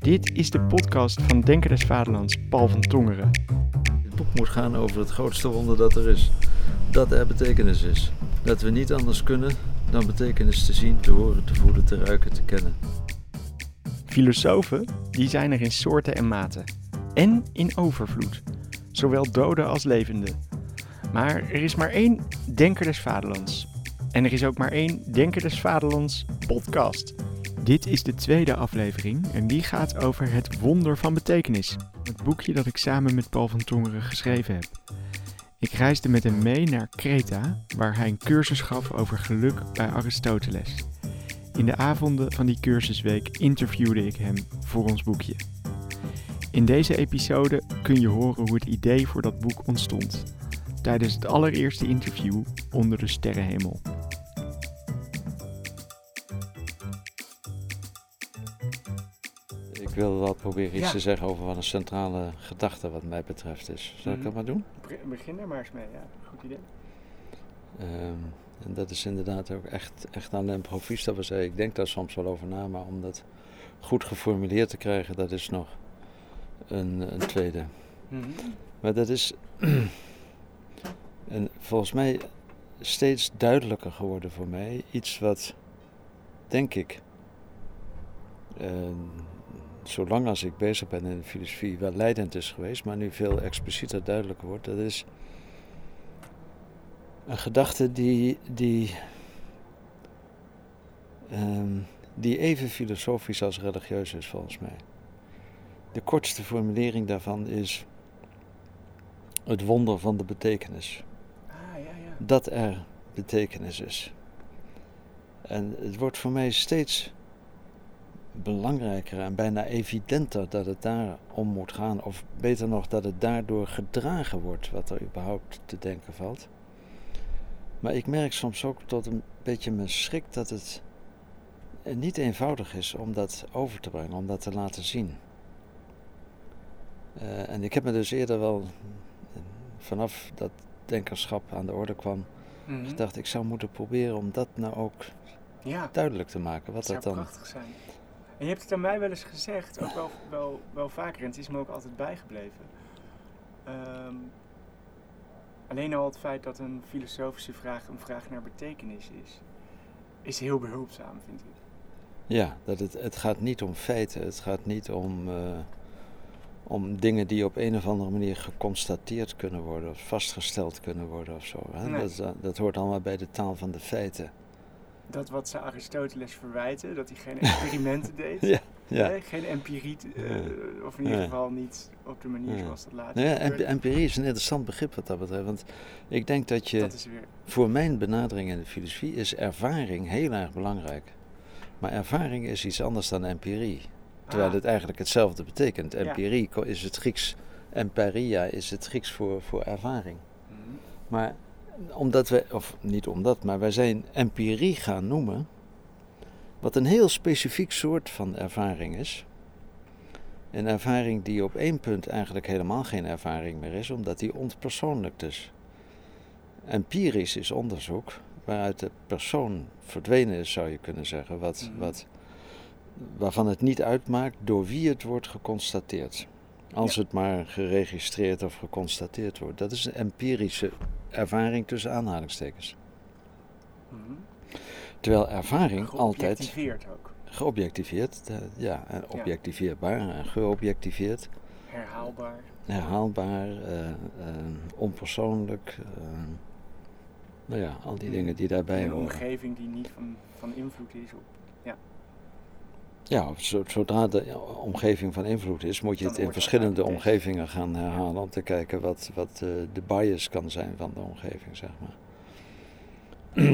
Dit is de podcast van Denker des Vaderlands, Paul van Tongeren. Het boek moet gaan over het grootste wonder dat er is. Dat er betekenis is. Dat we niet anders kunnen dan betekenis te zien, te horen, te voelen, te ruiken, te kennen. Filosofen, die zijn er in soorten en maten. En in overvloed. Zowel doden als levenden. Maar er is maar één Denker des Vaderlands. En er is ook maar één Denker des Vaderlands podcast. Dit is de tweede aflevering en die gaat over het wonder van betekenis. Het boekje dat ik samen met Paul van Tongeren geschreven heb. Ik reisde met hem mee naar Kreta, waar hij een cursus gaf over geluk bij Aristoteles. In de avonden van die cursusweek interviewde ik hem voor ons boekje. In deze episode kun je horen hoe het idee voor dat boek ontstond. Tijdens het allereerste interview onder de sterrenhemel. Ik wil wel proberen iets Ja. te zeggen over wat een centrale gedachte wat mij betreft is. Zal ik Mhm. dat maar doen? Begin er maar eens mee, ja. Goed idee. Ehm, en dat is inderdaad ook echt, echt aan de improvista was. Ik denk daar soms wel over na, maar om dat goed geformuleerd te krijgen, dat is nog een, een tweede. Maar dat is en volgens mij steeds duidelijker geworden voor mij. Iets wat, denk ik, ehm, zolang als ik bezig ben in de filosofie, wel leidend is geweest, maar nu veel explicieter duidelijker wordt. Dat is een gedachte die, die, ehm, die even filosofisch als religieus is, volgens mij. De kortste formulering daarvan is het wonder van de betekenis. Ah, ja, ja. Dat er betekenis is. En het wordt voor mij steeds belangrijker en bijna evidenter dat het daar om moet gaan. Of beter nog, dat het daardoor gedragen wordt wat er überhaupt te denken valt. Maar ik merk soms ook tot een beetje mijn schrik dat het niet eenvoudig is om dat over te brengen, om dat te laten zien. Eh, en ik heb me dus eerder wel, eh, vanaf dat denkerschap aan de orde kwam, Mhm. gedacht, ik zou moeten proberen om dat nou ook Ja, duidelijk te maken. Wat dat dat dan. prachtig zijn. En je hebt het aan mij wel eens gezegd, ook wel, wel, wel vaker, en het is me ook altijd bijgebleven. Ehm, alleen al het feit dat een filosofische vraag een vraag naar betekenis is, is heel behulpzaam, vind ik. Ja, dat het, het gaat niet om feiten, het gaat niet om, eh, om dingen die op een of andere manier geconstateerd kunnen worden of vastgesteld kunnen worden of zo. Hè? Nee. Dat, dat, dat hoort allemaal bij de taal van de feiten. Dat wat ze Aristoteles verwijten, dat hij geen experimenten deed, Ja, ja. hè, geen empirie, eh, of in ieder geval niet op de manier zoals dat later Nou ja, empirie is een interessant begrip wat dat betreft. Want ik denk dat je, Dat is weer, voor mijn benadering in de filosofie, is ervaring heel erg belangrijk. Maar ervaring is iets anders dan empirie. Terwijl Ah, het eigenlijk hetzelfde betekent. Empirie is het Grieks, empiria is het Grieks voor, voor ervaring. mhm. Maar omdat we, of niet omdat, maar wij zijn empirie gaan noemen, wat een heel specifiek soort van ervaring is. Een ervaring die op één punt eigenlijk helemaal geen ervaring meer is, omdat die ontpersoonlijkt is. Empirisch is onderzoek waaruit de persoon verdwenen is, zou je kunnen zeggen, wat, Mhm. wat, waarvan het niet uitmaakt door wie het wordt geconstateerd. Als Ja. het maar geregistreerd of geconstateerd wordt. Dat is een empirische ervaring tussen aanhalingstekens. Mhm. Terwijl ervaring altijd Geobjectiveerd ook. geobjectiveerd, eh, ja, en objectiveerbaar en geobjectiveerd, Herhaalbaar. herhaalbaar, eh, eh, onpersoonlijk, eh, nou ja, al die dingen die daarbij In een horen. omgeving die niet van, van invloed is op. Ja, zo- zodra de omgeving van invloed is, moet je het in verschillende omgevingen gaan herhalen om te kijken wat, wat eh, de bias kan zijn van de omgeving, zeg maar.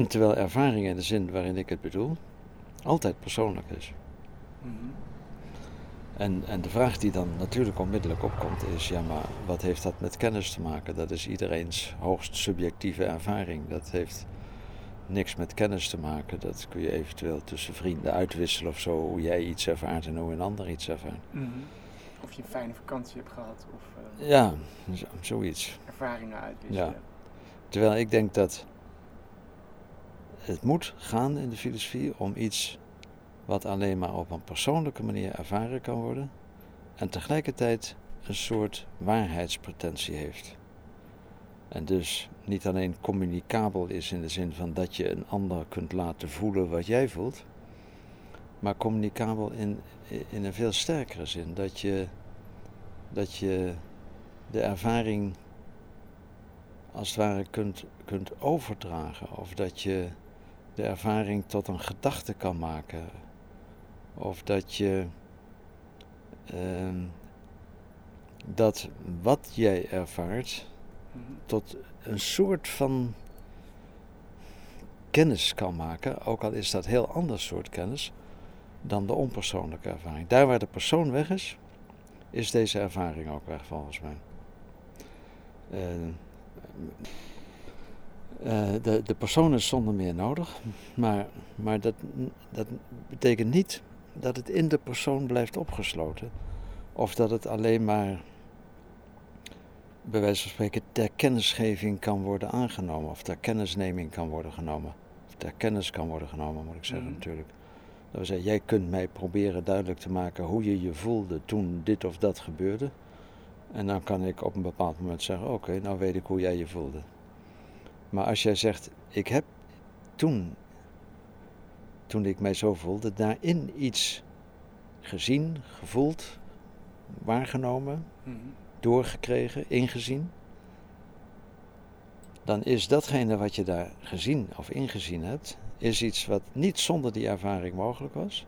Terwijl ervaring in de zin waarin ik het bedoel, altijd persoonlijk is. Mhm. En, en de vraag die dan natuurlijk onmiddellijk opkomt is, ja maar wat heeft dat met kennis te maken? Dat is iedereens hoogst subjectieve ervaring. Dat heeft niks met kennis te maken. Dat kun je eventueel tussen vrienden uitwisselen of zo, hoe jij iets ervaart en hoe een ander iets ervaart. Mhm. Of je een fijne vakantie hebt gehad of eh, Ja, zo- zoiets. ervaringen uitwisselen. Terwijl ik denk dat het moet gaan in de filosofie om iets wat alleen maar op een persoonlijke manier ervaren kan worden en tegelijkertijd een soort waarheidspretentie heeft. En dus niet alleen communicabel is in de zin van dat je een ander kunt laten voelen wat jij voelt, maar communicabel in, in een veel sterkere zin. Dat je, dat je de ervaring als het ware kunt, kunt overdragen. Of dat je de ervaring tot een gedachte kan maken. Of dat je ehm, dat wat jij ervaart. Tot een soort van kennis kan maken, ook al is dat heel ander soort kennis dan de onpersoonlijke ervaring. Daar waar de persoon weg is, is deze ervaring ook weg volgens mij. Eh, eh, de, de persoon is zonder meer nodig, maar, maar dat, dat betekent niet dat het in de persoon blijft opgesloten. Of dat het alleen maar, bij wijze van spreken, ter kennisgeving kan worden aangenomen. Of ter kennisneming kan worden genomen. Of ter kennis kan worden genomen, moet ik zeggen Mhm. natuurlijk. Dat wil zeggen, jij kunt mij proberen duidelijk te maken hoe je je voelde toen dit of dat gebeurde. En dan kan ik op een bepaald moment zeggen, oké, nou weet ik hoe jij je voelde. Maar als jij zegt, ik heb toen, toen ik mij zo voelde, daarin iets gezien, gevoeld, waargenomen, Mhm. Doorgekregen, ingezien, dan is datgene wat je daar gezien of ingezien hebt, is iets wat niet zonder die ervaring mogelijk was.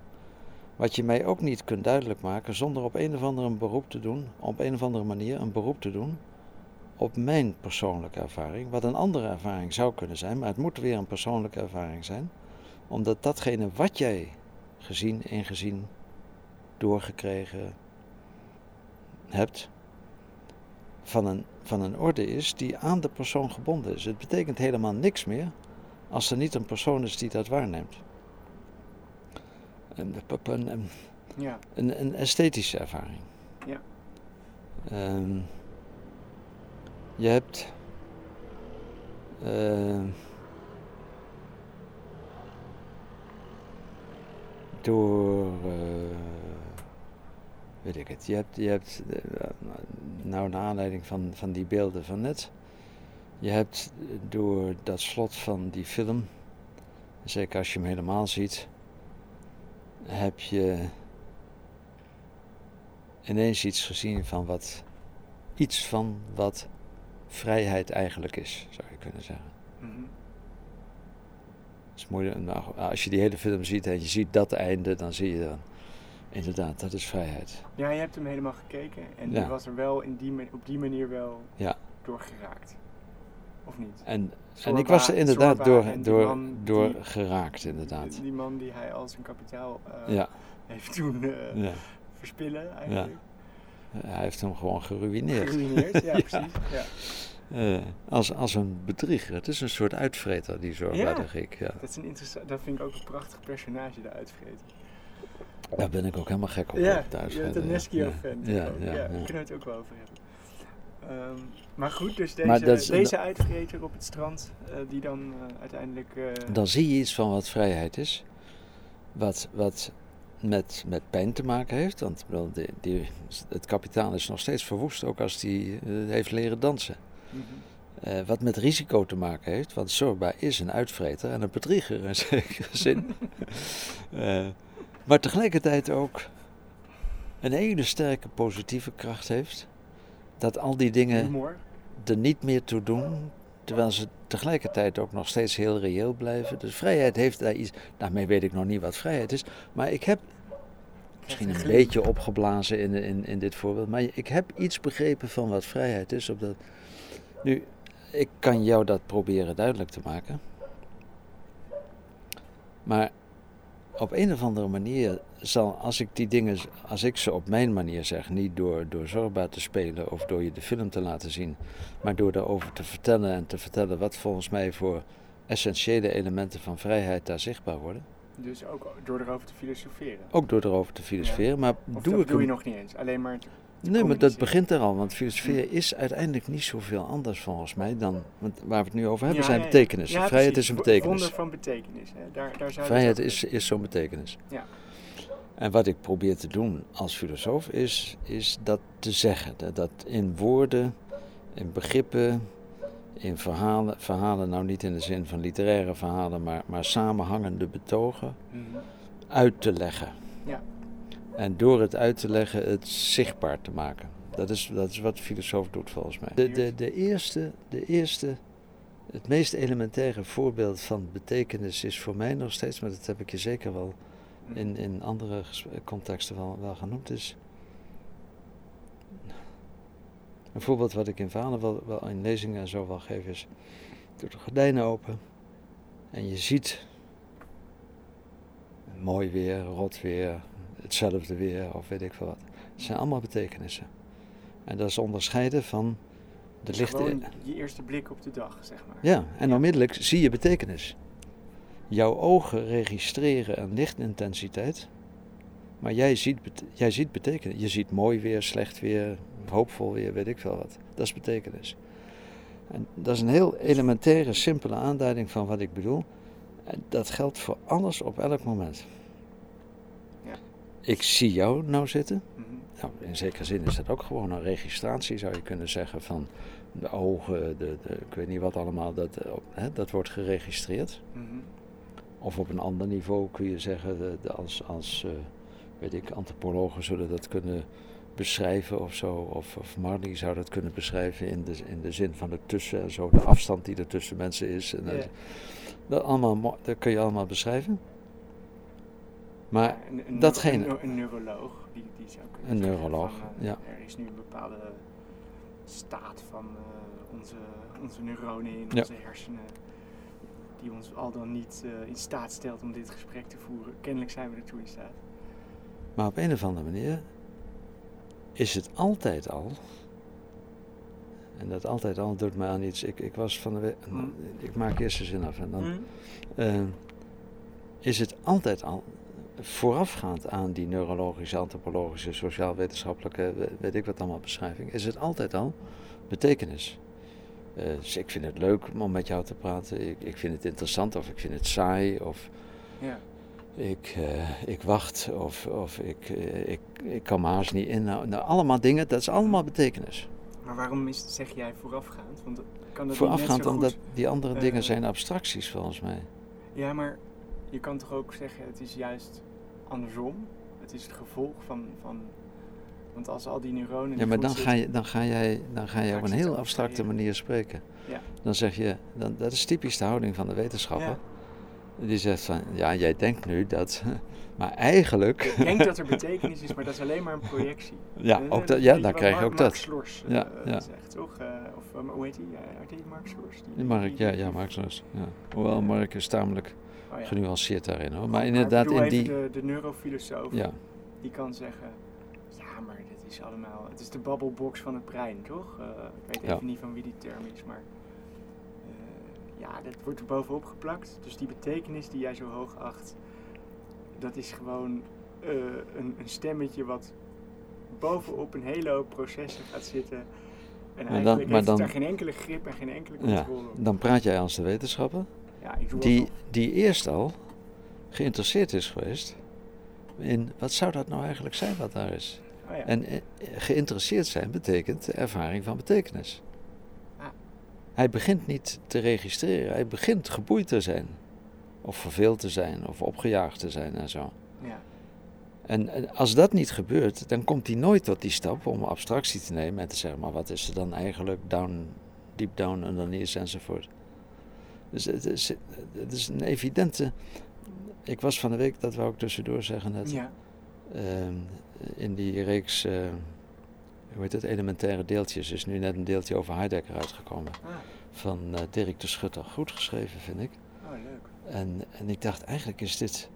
Wat je mij ook niet kunt duidelijk maken zonder op een of andere beroep te doen, op een of andere manier een beroep te doen op mijn persoonlijke ervaring. Wat een andere ervaring zou kunnen zijn, maar het moet weer een persoonlijke ervaring zijn. Omdat datgene wat jij gezien, ingezien, doorgekregen hebt, van een, van een orde is die aan de persoon gebonden is. Het betekent helemaal niks meer als er niet een persoon is die dat waarneemt. Een, een, Ja. een, een esthetische ervaring. Ja. Ehm, je hebt. ehm, door. eh, weet ik het. Je hebt. Je hebt eh, nou, naar aanleiding van, van die beelden van net. Je hebt door dat slot van die film. Zeker als je hem helemaal ziet. Heb je ineens iets gezien van wat. Iets van wat vrijheid eigenlijk is, zou je kunnen zeggen. Het is moeilijk, nou, als je die hele film ziet en je ziet dat einde, dan zie je dan. Inderdaad, dat is vrijheid. Ja, je hebt hem helemaal gekeken en Ja. je was er wel in die, op die manier wel Ja. door geraakt. Of niet? En, ik was er inderdaad Zorba door, door, door die- geraakt, inderdaad. Die, die man die hij als een kapitaal eh, Ja, heeft toen eh, ja. verspillen eigenlijk. Hij heeft hem gewoon geruineerd. Geruineerd, ja, precies. Ja. Eh, als, als een bedrieger. Het is een soort uitvreter, die zo Ja. Griek. Ja. Dat, is een dat vind ik ook een prachtig personage, de uitvreten. Daar ben ik ook helemaal gek op. Ja, de je bent een ja. Neskio-fan. Ja, ja, ja, ja. daar kunnen we het ook wel over hebben. Ehm, maar goed, dus deze, is- deze uitvreter op het strand, eh, die dan eh, uiteindelijk... eh, Dan zie je iets van wat vrijheid is. Wat, wat met, met pijn te maken heeft. Want die, die, het kapitaal is nog steeds verwoest, ook als hij heeft leren dansen. mhm. Wat met risico te maken heeft, want Zorba is een uitvreter en een bedrieger in zekere zin. Maar tegelijkertijd ook een hele sterke positieve kracht heeft. Dat al die dingen Humor. er niet meer toe doen, terwijl ze tegelijkertijd ook nog steeds heel reëel blijven. Dus vrijheid heeft daar iets. Daarmee weet ik nog niet wat vrijheid is, maar ik heb misschien een beetje opgeblazen in, in, in dit voorbeeld, maar ik heb iets begrepen van wat vrijheid is. Op dat... Nu, ik kan jou dat proberen duidelijk te maken, maar op een of andere manier zal, als ik die dingen, als ik ze op mijn manier zeg, niet door, door Zorba te spelen of door je de film te laten zien, maar door daarover te vertellen en te vertellen wat volgens mij voor essentiële elementen van vrijheid daar zichtbaar worden. Dus ook door erover te filosoferen. Ook door erover te filosoferen, maar Of doe dat ik doe je hem- nog niet eens. Alleen maar... Nee, maar dat begint er al, want filosoferen is uiteindelijk niet zoveel anders volgens mij dan, want waar we het nu over hebben Ja, zijn ja. betekenissen. Ja, Vrijheid precies. is een betekenis. Wonder van betekenis. Hè. Daar, daar zou Vrijheid is, is zo'n betekenis. Ja. En wat ik probeer te doen als filosoof is, is dat te zeggen. Dat, dat in woorden, in begrippen, in verhalen, verhalen nou niet in de zin van literaire verhalen, maar, maar samenhangende betogen, Mhm. uit te leggen. Ja. En door het uit te leggen, het zichtbaar te maken. Dat is, dat is wat de filosoof doet volgens mij. De, de, de, eerste, de eerste, het meest elementaire voorbeeld van betekenis is voor mij nog steeds, maar dat heb ik je zeker wel in, in andere contexten wel, wel genoemd, is een voorbeeld wat ik in verhalen wel, wel in lezingen en zo wel geef is, doe de gordijnen open en je ziet mooi weer, rot weer, hetzelfde weer of weet ik veel wat. Het zijn allemaal betekenissen. En dat is onderscheiden van de lichte... Gewoon je eerste blik op de dag, zeg maar. Ja, en Ja. onmiddellijk zie je betekenis. Jouw ogen registreren een lichtintensiteit, maar jij ziet, jij ziet betekenis. Je ziet mooi weer, slecht weer, hoopvol weer, weet ik veel wat. Dat is betekenis. En dat is een heel elementaire, simpele aanduiding van wat ik bedoel. En dat geldt voor alles op elk moment. Ik zie jou nou zitten. Mhm. Nou, in zekere zin is dat ook gewoon een registratie, zou je kunnen zeggen, van de ogen, de, de, ik weet niet wat allemaal, dat, eh, hè, dat wordt geregistreerd. Mhm. Of op een ander niveau kun je zeggen, de, de- als, als eh, weet ik, antropologen zullen dat kunnen beschrijven of zo. Of, of Marley zou dat kunnen beschrijven in de, in de zin van het tussen en zo, de afstand die er tussen mensen is. En, dat, dat, allemaal, dat kun je allemaal beschrijven. Maar Een- een, datgene- Een, een neuroloog, die, die zou kunnen Een neuroloog, van, eh, ja. Er is nu een bepaalde staat van eh, onze, onze neuronen in Ja. onze hersenen. Die ons al dan niet eh, in staat stelt om dit gesprek te voeren. Kennelijk zijn we ertoe in staat. Maar op een of andere manier is het altijd al. En dat altijd al doet me aan iets. Ik, ik was van de week. Mm. Ik maak eerst de zin af en dan. Eh, is het altijd al. Voorafgaand aan die neurologische, antropologische, sociaal-wetenschappelijke, we- weet ik wat allemaal beschrijving, is het altijd al betekenis. Eh, dus ik vind het leuk om met jou te praten, ik, ik vind het interessant of ik vind het saai of Ja. ik, eh, ik wacht of, of ik, eh, ik, ik kan me haast niet inhouden. Nou, allemaal dingen, dat is allemaal betekenis. Maar waarom is, zeg jij voorafgaand? Want kan dat Voorafgaand omdat die andere dingen zijn abstracties volgens mij. Ja, maar je kan toch ook zeggen, het is juist andersom. Het is het gevolg van... van want als al die neuronen... Ja, maar dan ga, je, dan ga jij, dan ga je op een heel abstracte manier spreken. Ja. Dan zeg je, dan, dat is typisch de houding van de wetenschapper. Ja. Die zegt van, ja, jij denkt nu dat, maar eigenlijk... Ik denk dat er betekenis is, maar dat is alleen maar een projectie. Ja, Eh, ook dat ja dan krijg je Mark- ook Mark dat. Slors Ja, eh, ja. zegt, toch? Eh, of hoe heet hij? Uh, heet Mark Slors? Die, Die Mark, ja, ja, Mark Slors, Ja. Hoewel Mark is tamelijk Oh, ja. genuanceerd daarin hoor. Maar inderdaad in die... De, de neurofilosoof, Ja, die kan zeggen... Ja, maar dit is allemaal... Het is de babbelbox van het brein, toch? Eh, ik weet Ja. even niet van wie die term is, maar... eh, ja, dat wordt er bovenop geplakt. Dus die betekenis die jij zo hoog acht... Dat is gewoon eh, een, een stemmetje wat bovenop een hele hoop processen gaat zitten. En dan- eigenlijk maar heeft het dan- daar geen enkele grip en geen enkele ja, controle op. dan praat jij als de wetenschapper. Die, die eerst al geïnteresseerd is geweest in wat zou dat nou eigenlijk zijn wat daar is. Oh ja. En eh, geïnteresseerd zijn betekent de ervaring van betekenis. Ah. Hij begint niet te registreren, hij begint geboeid te zijn. Of verveeld te zijn, of opgejaagd te zijn en zo. ja. En, en als dat niet gebeurt, dan komt hij nooit tot die stap om abstractie te nemen en te zeggen, maar wat is er dan eigenlijk down, deep down underneath enzovoort. Dus het is, het is een evidente. Ik was van de week, dat wou ik tussendoor zeggen net, ja. ehm, in die reeks, eh, hoe heet het, elementaire deeltjes, is nu net een deeltje over Heidegger uitgekomen. Ah, Van eh, Dirk de Schutter. Goed geschreven, vind ik. oh, leuk. En, en ik dacht, eigenlijk is dit,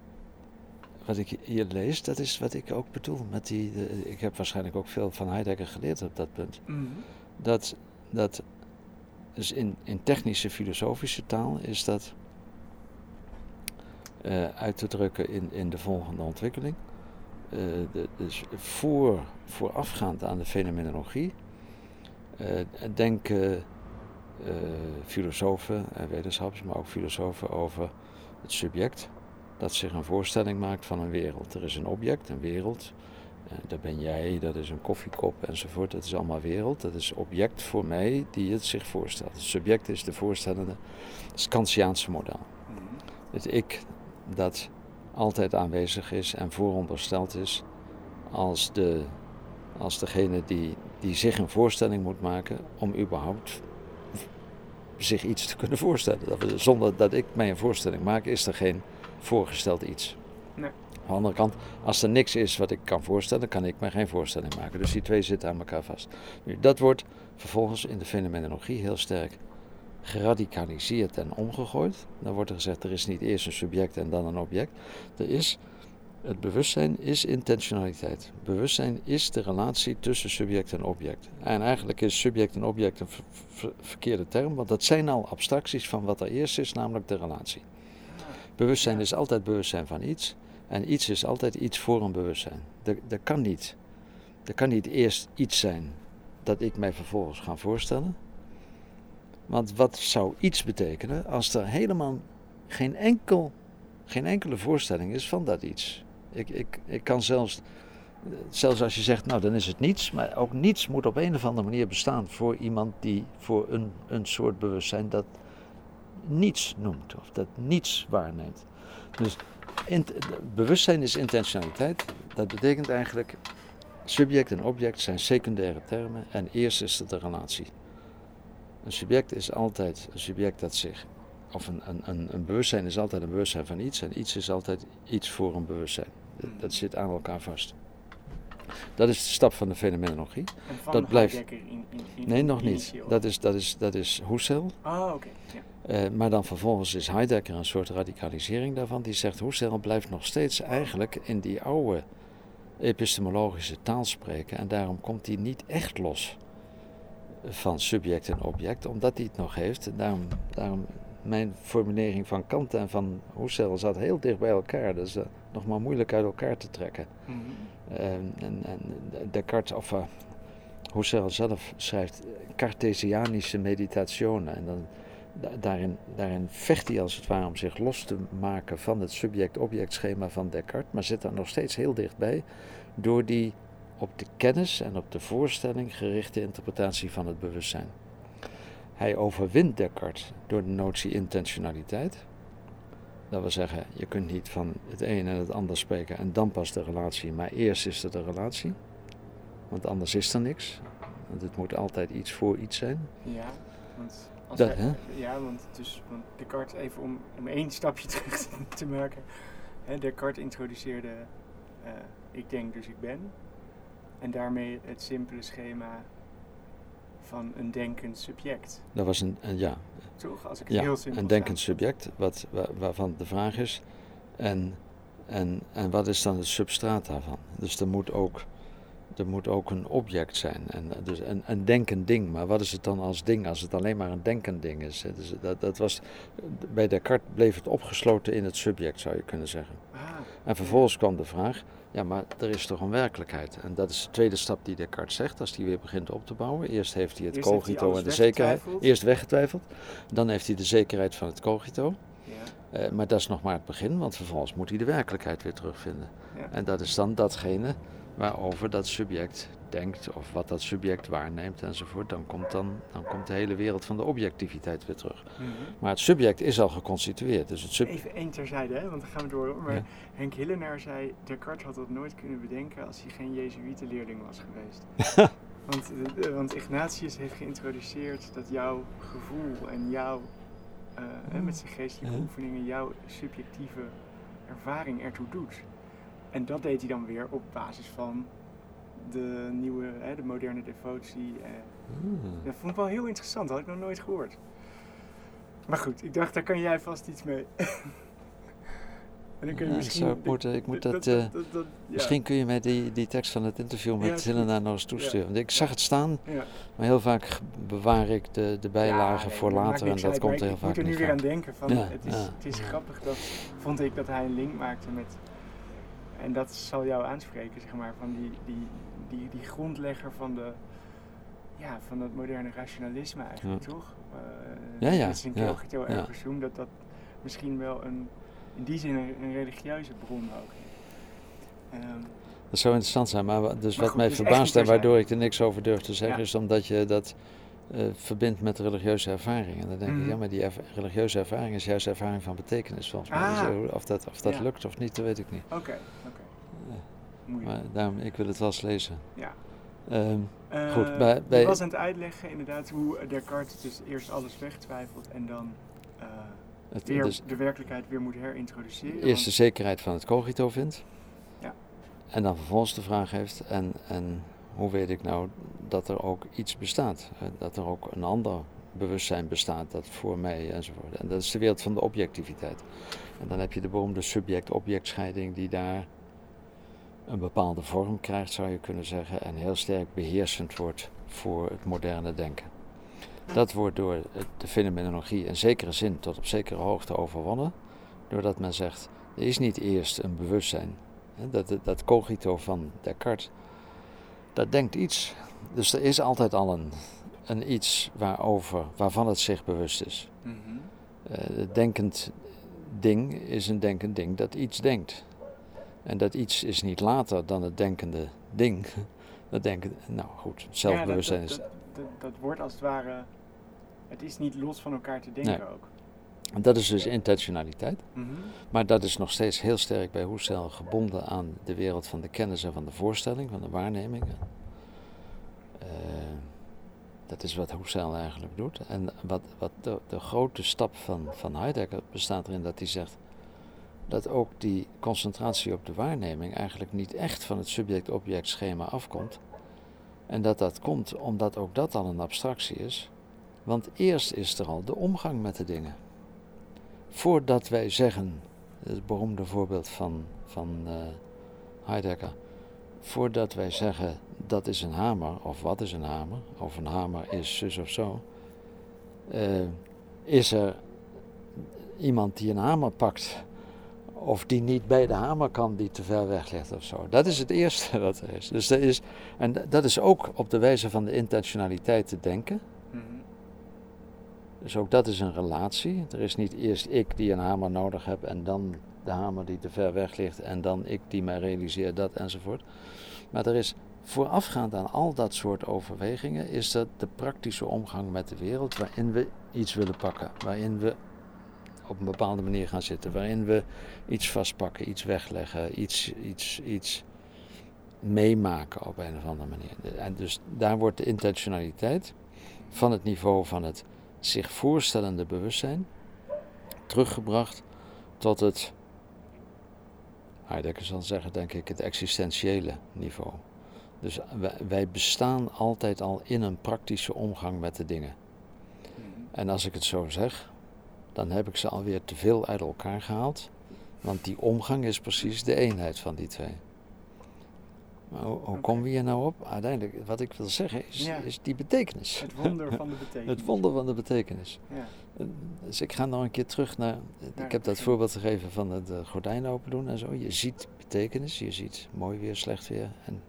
wat ik hier lees, dat is wat ik ook bedoel. Met die, de- ik heb waarschijnlijk ook veel van Heidegger geleerd op dat punt. Mhm. Dat, dat dus in, in technische filosofische taal is dat eh, uit te drukken in, in de volgende ontwikkeling. Eh, de, dus voor, voorafgaand aan de fenomenologie eh, denken filosofen en wetenschappers, maar ook filosofen over het subject, dat zich een voorstelling maakt van een wereld. Er is een object, een wereld. Uh, daar ben jij, dat is een koffiekop enzovoort. Dat is allemaal wereld. Dat is object voor mij die het zich voorstelt. Het subject is de voorstellende, het Kantiaanse model. Mhm. Het ik dat altijd aanwezig is en voorondersteld is als, de, als degene die, die zich een voorstelling moet maken om überhaupt zich iets te kunnen voorstellen. Dat zonder dat ik mij een voorstelling maak, is er geen voorgesteld iets. Nee. De andere kant, als er niks is wat ik kan voorstellen, kan ik mij geen voorstelling maken. Dus die twee zitten aan elkaar vast. Nu, dat wordt vervolgens in de fenomenologie heel sterk geradicaliseerd en omgegooid. Dan wordt er gezegd, er is niet eerst een subject en dan een object. Er is, het bewustzijn is intentionaliteit. Bewustzijn is de relatie tussen subject en object. En eigenlijk is subject en object een verkeerde term, want dat zijn al abstracties van wat er eerst is, namelijk de relatie. Bewustzijn is altijd bewustzijn van iets. En iets is altijd iets voor een bewustzijn. Dat, dat kan niet. Er kan niet eerst iets zijn dat ik mij vervolgens ga voorstellen. Want wat zou iets betekenen als er helemaal geen, enkel, geen enkele voorstelling is van dat iets? Ik, ik, ik kan zelfs, zelfs als je zegt, nou dan is het niets, maar ook niets moet op een of andere manier bestaan voor iemand die voor een, een soort bewustzijn dat niets noemt of dat niets waarneemt. Dus bewustzijn is intentionaliteit. Dat betekent eigenlijk subject en object zijn secundaire termen en eerst is het de relatie. Een subject is altijd een subject dat zich, of een, een, een bewustzijn is altijd een bewustzijn van iets en iets is altijd iets voor een bewustzijn. Dat zit aan elkaar vast. Dat is de stap van de fenomenologie. dat blijft. In, in, in, nee, nog niet. Dat is, dat is, dat is Husserl. Ah, oké. Ja. Uh, maar dan vervolgens is Heidegger een soort radicalisering daarvan. Die zegt Husserl blijft nog steeds eigenlijk in die oude epistemologische taal spreken. En daarom komt hij niet echt los van subject en object, omdat hij het nog heeft. Daarom, daarom mijn formulering van Kant en van Husserl zat heel dicht bij elkaar. Dus uh, nog maar moeilijk uit elkaar te trekken. Mm en, en Descartes, of uh, Husserl zelf schrijft Cartesianische meditationen. En dan, daarin, daarin vecht hij als het ware om zich los te maken van het subject-object schema van Descartes. Maar zit daar nog steeds heel dichtbij door die op de kennis en op de voorstelling gerichte interpretatie van het bewustzijn. Hij overwint Descartes door de notie intentionaliteit. Dat wil zeggen, je kunt niet van het een en het ander spreken en dan pas de relatie, maar eerst is er de relatie. Want anders is er niks. Want het moet altijd iets voor iets zijn. Ja, want, als dat, ja, want, dus, want Descartes, even om, om één stapje terug te maken. Hè, Descartes introduceerde uh, ik denk dus ik ben. En daarmee het simpele schema van een denkend subject. Dat was een, een ja. Toch? Als ik het heel simpel een denkend subject, wat, waarvan de vraag is, en, en, en wat is dan het substraat daarvan? Dus er moet ook, er moet ook een object zijn, en, dus een, een denkend ding. Maar wat is het dan als ding, als het alleen maar een denkend ding is? Dus dat, dat was, bij Descartes bleef het opgesloten in het subject, zou je kunnen zeggen. En vervolgens kwam de vraag, ja, maar er is toch een werkelijkheid. En dat is de tweede stap die Descartes zegt als hij weer begint op te bouwen. Eerst heeft hij het cogito en de zekerheid. Eerst weggetwijfeld. Dan heeft hij de zekerheid van het cogito. Ja. Uh, maar dat is nog maar het begin, want vervolgens moet hij de werkelijkheid weer terugvinden. Ja. En dat is dan datgene waarover dat subject denkt of wat dat subject waarneemt enzovoort, dan komt, dan, dan komt de hele wereld van de objectiviteit weer terug. Mhm. Maar het subject is al geconstitueerd. Dus het Even één terzijde, hè, want dan gaan we door. Maar Henk Hillenaar zei, Descartes had dat nooit kunnen bedenken als hij geen Jezuïetenleerling was geweest. want, eh, want Ignatius heeft geïntroduceerd dat jouw gevoel en jouw, uh, met zijn geestelijke oefeningen, jouw subjectieve ervaring ertoe doet. En dat deed hij dan weer op basis van de nieuwe, hè, de moderne devotie. Hmm. Dat vond ik wel heel interessant, dat had ik nog nooit gehoord. Maar goed, ik dacht, daar kan jij vast iets mee. en dan kun je misschien... ik, moet dat... Eh, misschien kun je mij die, die tekst van het interview met ja, Helena nog eens toesturen. Want ik zag het staan, maar heel vaak bewaar ik de, de bijlagen voor later en dat komt heel ik vaak Ik moet er nu weer aan denken. Van, het, is, het is grappig, dat vond ik, dat hij een link maakte met... En dat zal jou aanspreken, zeg maar, van die, die, die, die grondlegger van, de, ja, van het moderne rationalisme eigenlijk, toch? Uh, ja, ja. Het is een ja, ja. dat dat misschien wel een in die zin een, een religieuze bron ook. Ehm, Dat zou interessant zijn, maar dus Maar wat goed, mij is verbaast en waardoor ik er niks over durf te zeggen, is omdat je dat eh, verbindt met religieuze ervaring. En dan denk ik, Mhm. ja, maar die religieuze ervaring is juist ervaring van betekenis volgens mij. Dus, Ah. eh, of dat, of dat Ja. lukt of niet, dat weet ik niet. Oké, oké. Moeilijk. Maar daarom, ik wil het wel eens lezen. Ja. Ehm, Eh, Goed, bij- Je bij- was aan het uitleggen inderdaad hoe Descartes dus eerst alles wegtwijfelt en dan eh, het, weer dus de werkelijkheid weer moet herintroduceren. eerst de zekerheid van het cogito vindt. Ja. En dan vervolgens de vraag heeft, en, en hoe weet ik nou dat er ook iets bestaat? Dat er ook een ander bewustzijn bestaat dat voor mij enzovoort. En dat is de wereld van de objectiviteit. En dan heb je de beroemde subject-objectscheiding die daar een bepaalde vorm krijgt, zou je kunnen zeggen, en heel sterk beheersend wordt voor het moderne denken. Dat wordt door de fenomenologie in zekere zin tot op zekere hoogte overwonnen, doordat men zegt, er is niet eerst een bewustzijn. Dat, dat cogito van Descartes, dat denkt iets. Dus er is altijd al een, een iets waarover, waarvan het zich bewust is. Mhm. Eh, het denkend ding is een denkend ding dat iets denkt. En dat iets is niet later dan het denkende ding. Dat denken, nou goed, zelfbewustzijn ja, is. dat, dat, dat, dat wordt als het ware, het is niet los van elkaar te denken Nee. ook. Dat is dus intentionaliteit. Mhm. Maar dat is nog steeds heel sterk bij Husserl gebonden aan de wereld van de kennis en van de voorstelling, van de waarneming. Eh, dat is wat Husserl eigenlijk doet. En wat, wat de, de grote stap van, van Heidegger bestaat erin dat hij zegt dat ook die concentratie op de waarneming eigenlijk niet echt van het subject-object schema afkomt. En dat dat komt omdat ook dat al een abstractie is. Want eerst is er al de omgang met de dingen. Voordat wij zeggen, het beroemde voorbeeld van, van eh, Heidegger, voordat wij zeggen dat is een hamer, of wat is een hamer, of een hamer is zus of zo, eh, is er iemand die een hamer pakt, of die niet bij de hamer kan, die te ver weg ligt of zo. Dat is het eerste wat er is. Dus dat is, en dat is ook op de wijze van de intentionaliteit te denken. Dus ook dat is een relatie. Er is niet eerst ik die een hamer nodig heb en dan de hamer die te ver weg ligt en dan ik die mij realiseer dat enzovoort. Maar er is voorafgaand aan al dat soort overwegingen is dat de praktische omgang met de wereld waarin we iets willen pakken, waarin we op een bepaalde manier gaan zitten, waarin we iets vastpakken, iets wegleggen, iets, iets, iets meemaken op een of andere manier. En dus daar wordt de intentionaliteit van het niveau van het zich voorstellende bewustzijn teruggebracht tot het, Heidegger zal zeggen, denk ik, het existentiële niveau. Dus wij, bestaan altijd al in een praktische omgang met de dingen. En als ik het zo zeg, dan heb ik ze alweer te veel uit elkaar gehaald, want die omgang is precies de eenheid van die twee. Maar hoe, hoe komen we hier nou op? Uiteindelijk, wat ik wil zeggen, is, Ja. is die betekenis. Het wonder van de betekenis. Het wonder van de betekenis. Ja. Dus ik ga nog een keer terug naar. Ik heb dat voorbeeld gegeven van het eh, gordijn open doen en zo. Je ziet betekenis, je ziet mooi weer, slecht weer. En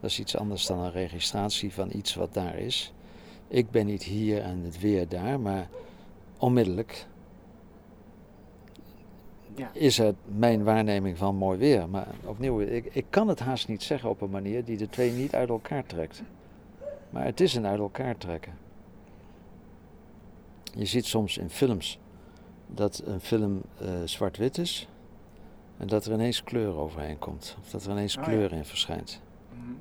dat is iets anders dan een registratie van iets wat daar is. Ik ben niet hier en het weer daar, maar onmiddellijk Ja. is het mijn waarneming van mooi weer. Maar opnieuw, ik, ik kan het haast niet zeggen op een manier die de twee niet uit elkaar trekt. Maar het is een uit elkaar trekken. Je ziet soms in films dat een film eh, zwart-wit is en dat er ineens kleur overheen komt. Of dat er ineens Oh ja. kleur in verschijnt. Mhm.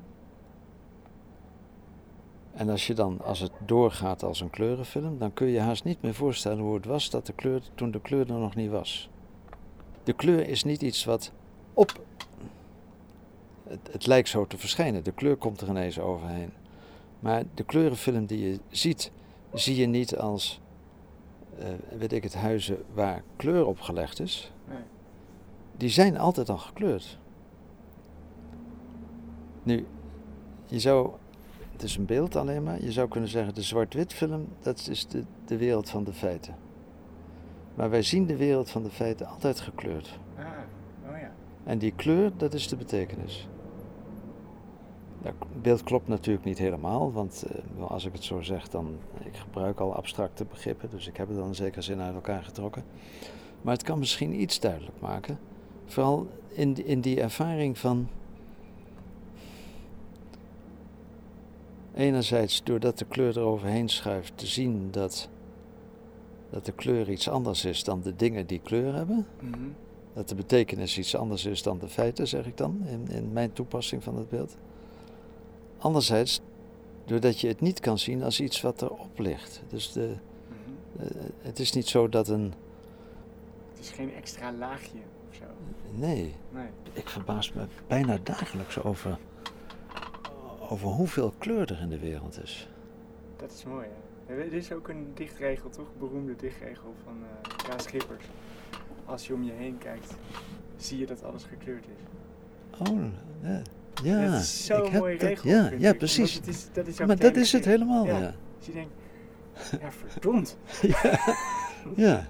En als je dan, als het doorgaat als een kleurenfilm, dan kun je je haast niet meer voorstellen hoe het was dat de kleur, toen de kleur er nog niet was. De kleur is niet iets wat op. Het, het lijkt zo te verschijnen. De kleur komt er ineens overheen. Maar de kleurenfilm die je ziet, zie je niet als, eh, weet ik het, huizen waar kleur op gelegd is. Nee. Die zijn altijd al gekleurd. Nu, je zou, het is een beeld alleen maar, je zou kunnen zeggen de zwart-wit film, dat is de, de wereld van de feiten. Maar wij zien de wereld van de feiten altijd gekleurd. Ah, oh ja. En die kleur, dat is de betekenis. Dat beeld klopt natuurlijk niet helemaal, want eh, als ik het zo zeg, dan ik gebruik al abstracte begrippen, dus ik heb het dan in zekere zin uit elkaar getrokken. Maar het kan misschien iets duidelijk maken. Vooral in, in die ervaring van. Enerzijds doordat de kleur eroverheen schuift, te zien dat, dat de kleur iets anders is dan de dingen die kleur hebben. Mhm. Dat de betekenis iets anders is dan de feiten, zeg ik dan, in, in mijn toepassing van het beeld. Anderzijds, doordat je het niet kan zien als iets wat erop ligt. Dus de, Mhm. eh, het is niet zo dat een. Het is geen extra laagje of zo. Nee, Nee. ik verbaas me bijna dagelijks over, over hoeveel kleur er in de wereld is. Dat is mooi, hè. Er is ook een dichtregel, toch? Beroemde dichtregel van eh Klaas Schippers. Als je om je heen kijkt, zie je dat alles gekleurd is. Oh, ja. ja dat is zo'n mooie dat- regel. Ja, ja precies. Het is, dat is Maar dat is het helemaal, Ja. ja. Dus je denkt, ja verdomd, ja.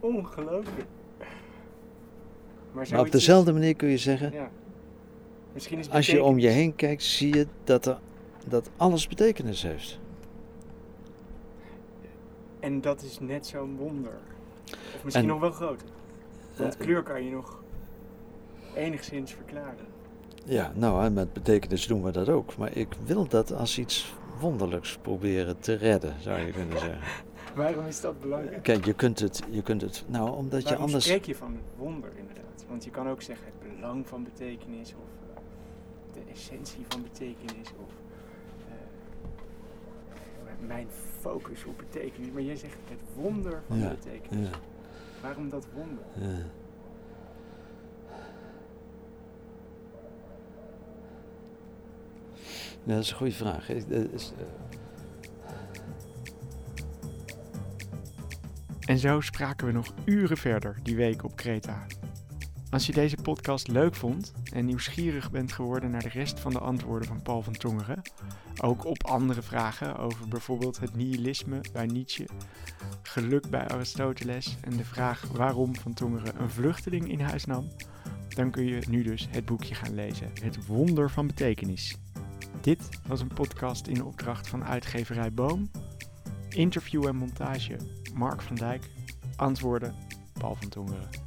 ongelooflijk. Maar, Maar op dezelfde manier kun je zeggen, ja. Misschien is als je om je heen kijkt, zie je dat, er, dat alles betekenis heeft. En dat is net zo'n wonder. Of misschien En- nog wel groter. Want Eh, kleur kan je nog enigszins verklaren. Ja, nou, en met betekenis doen we dat ook. Maar ik wil dat als iets wonderlijks proberen te redden, zou je kunnen zeggen. Waarom is dat belangrijk? Kijk, je kunt het, je kunt het nou, omdat je anders... spreek je van wonder inderdaad? Want je kan ook zeggen het belang van betekenis of eh, de essentie van betekenis of eh, mijn focus op betekenis. Maar jij zegt het wonder van Ja, betekenis. Ja, Waarom dat wonder? ja. Ja, dat is een goede vraag. Is, eh, En zo spraken we nog uren verder die week op Kreta. Als je deze podcast leuk vond en nieuwsgierig bent geworden naar de rest van de antwoorden van Paul van Tongeren, ook op andere vragen over bijvoorbeeld het nihilisme bij Nietzsche, geluk bij Aristoteles en de vraag waarom van Tongeren een vluchteling in huis nam, dan kun je nu dus het boekje gaan lezen, Het Wonder van Betekenis. Dit was een podcast in opdracht van uitgeverij Boom. Interview en montage Mark van Dijk. Antwoorden Paul van Tongeren.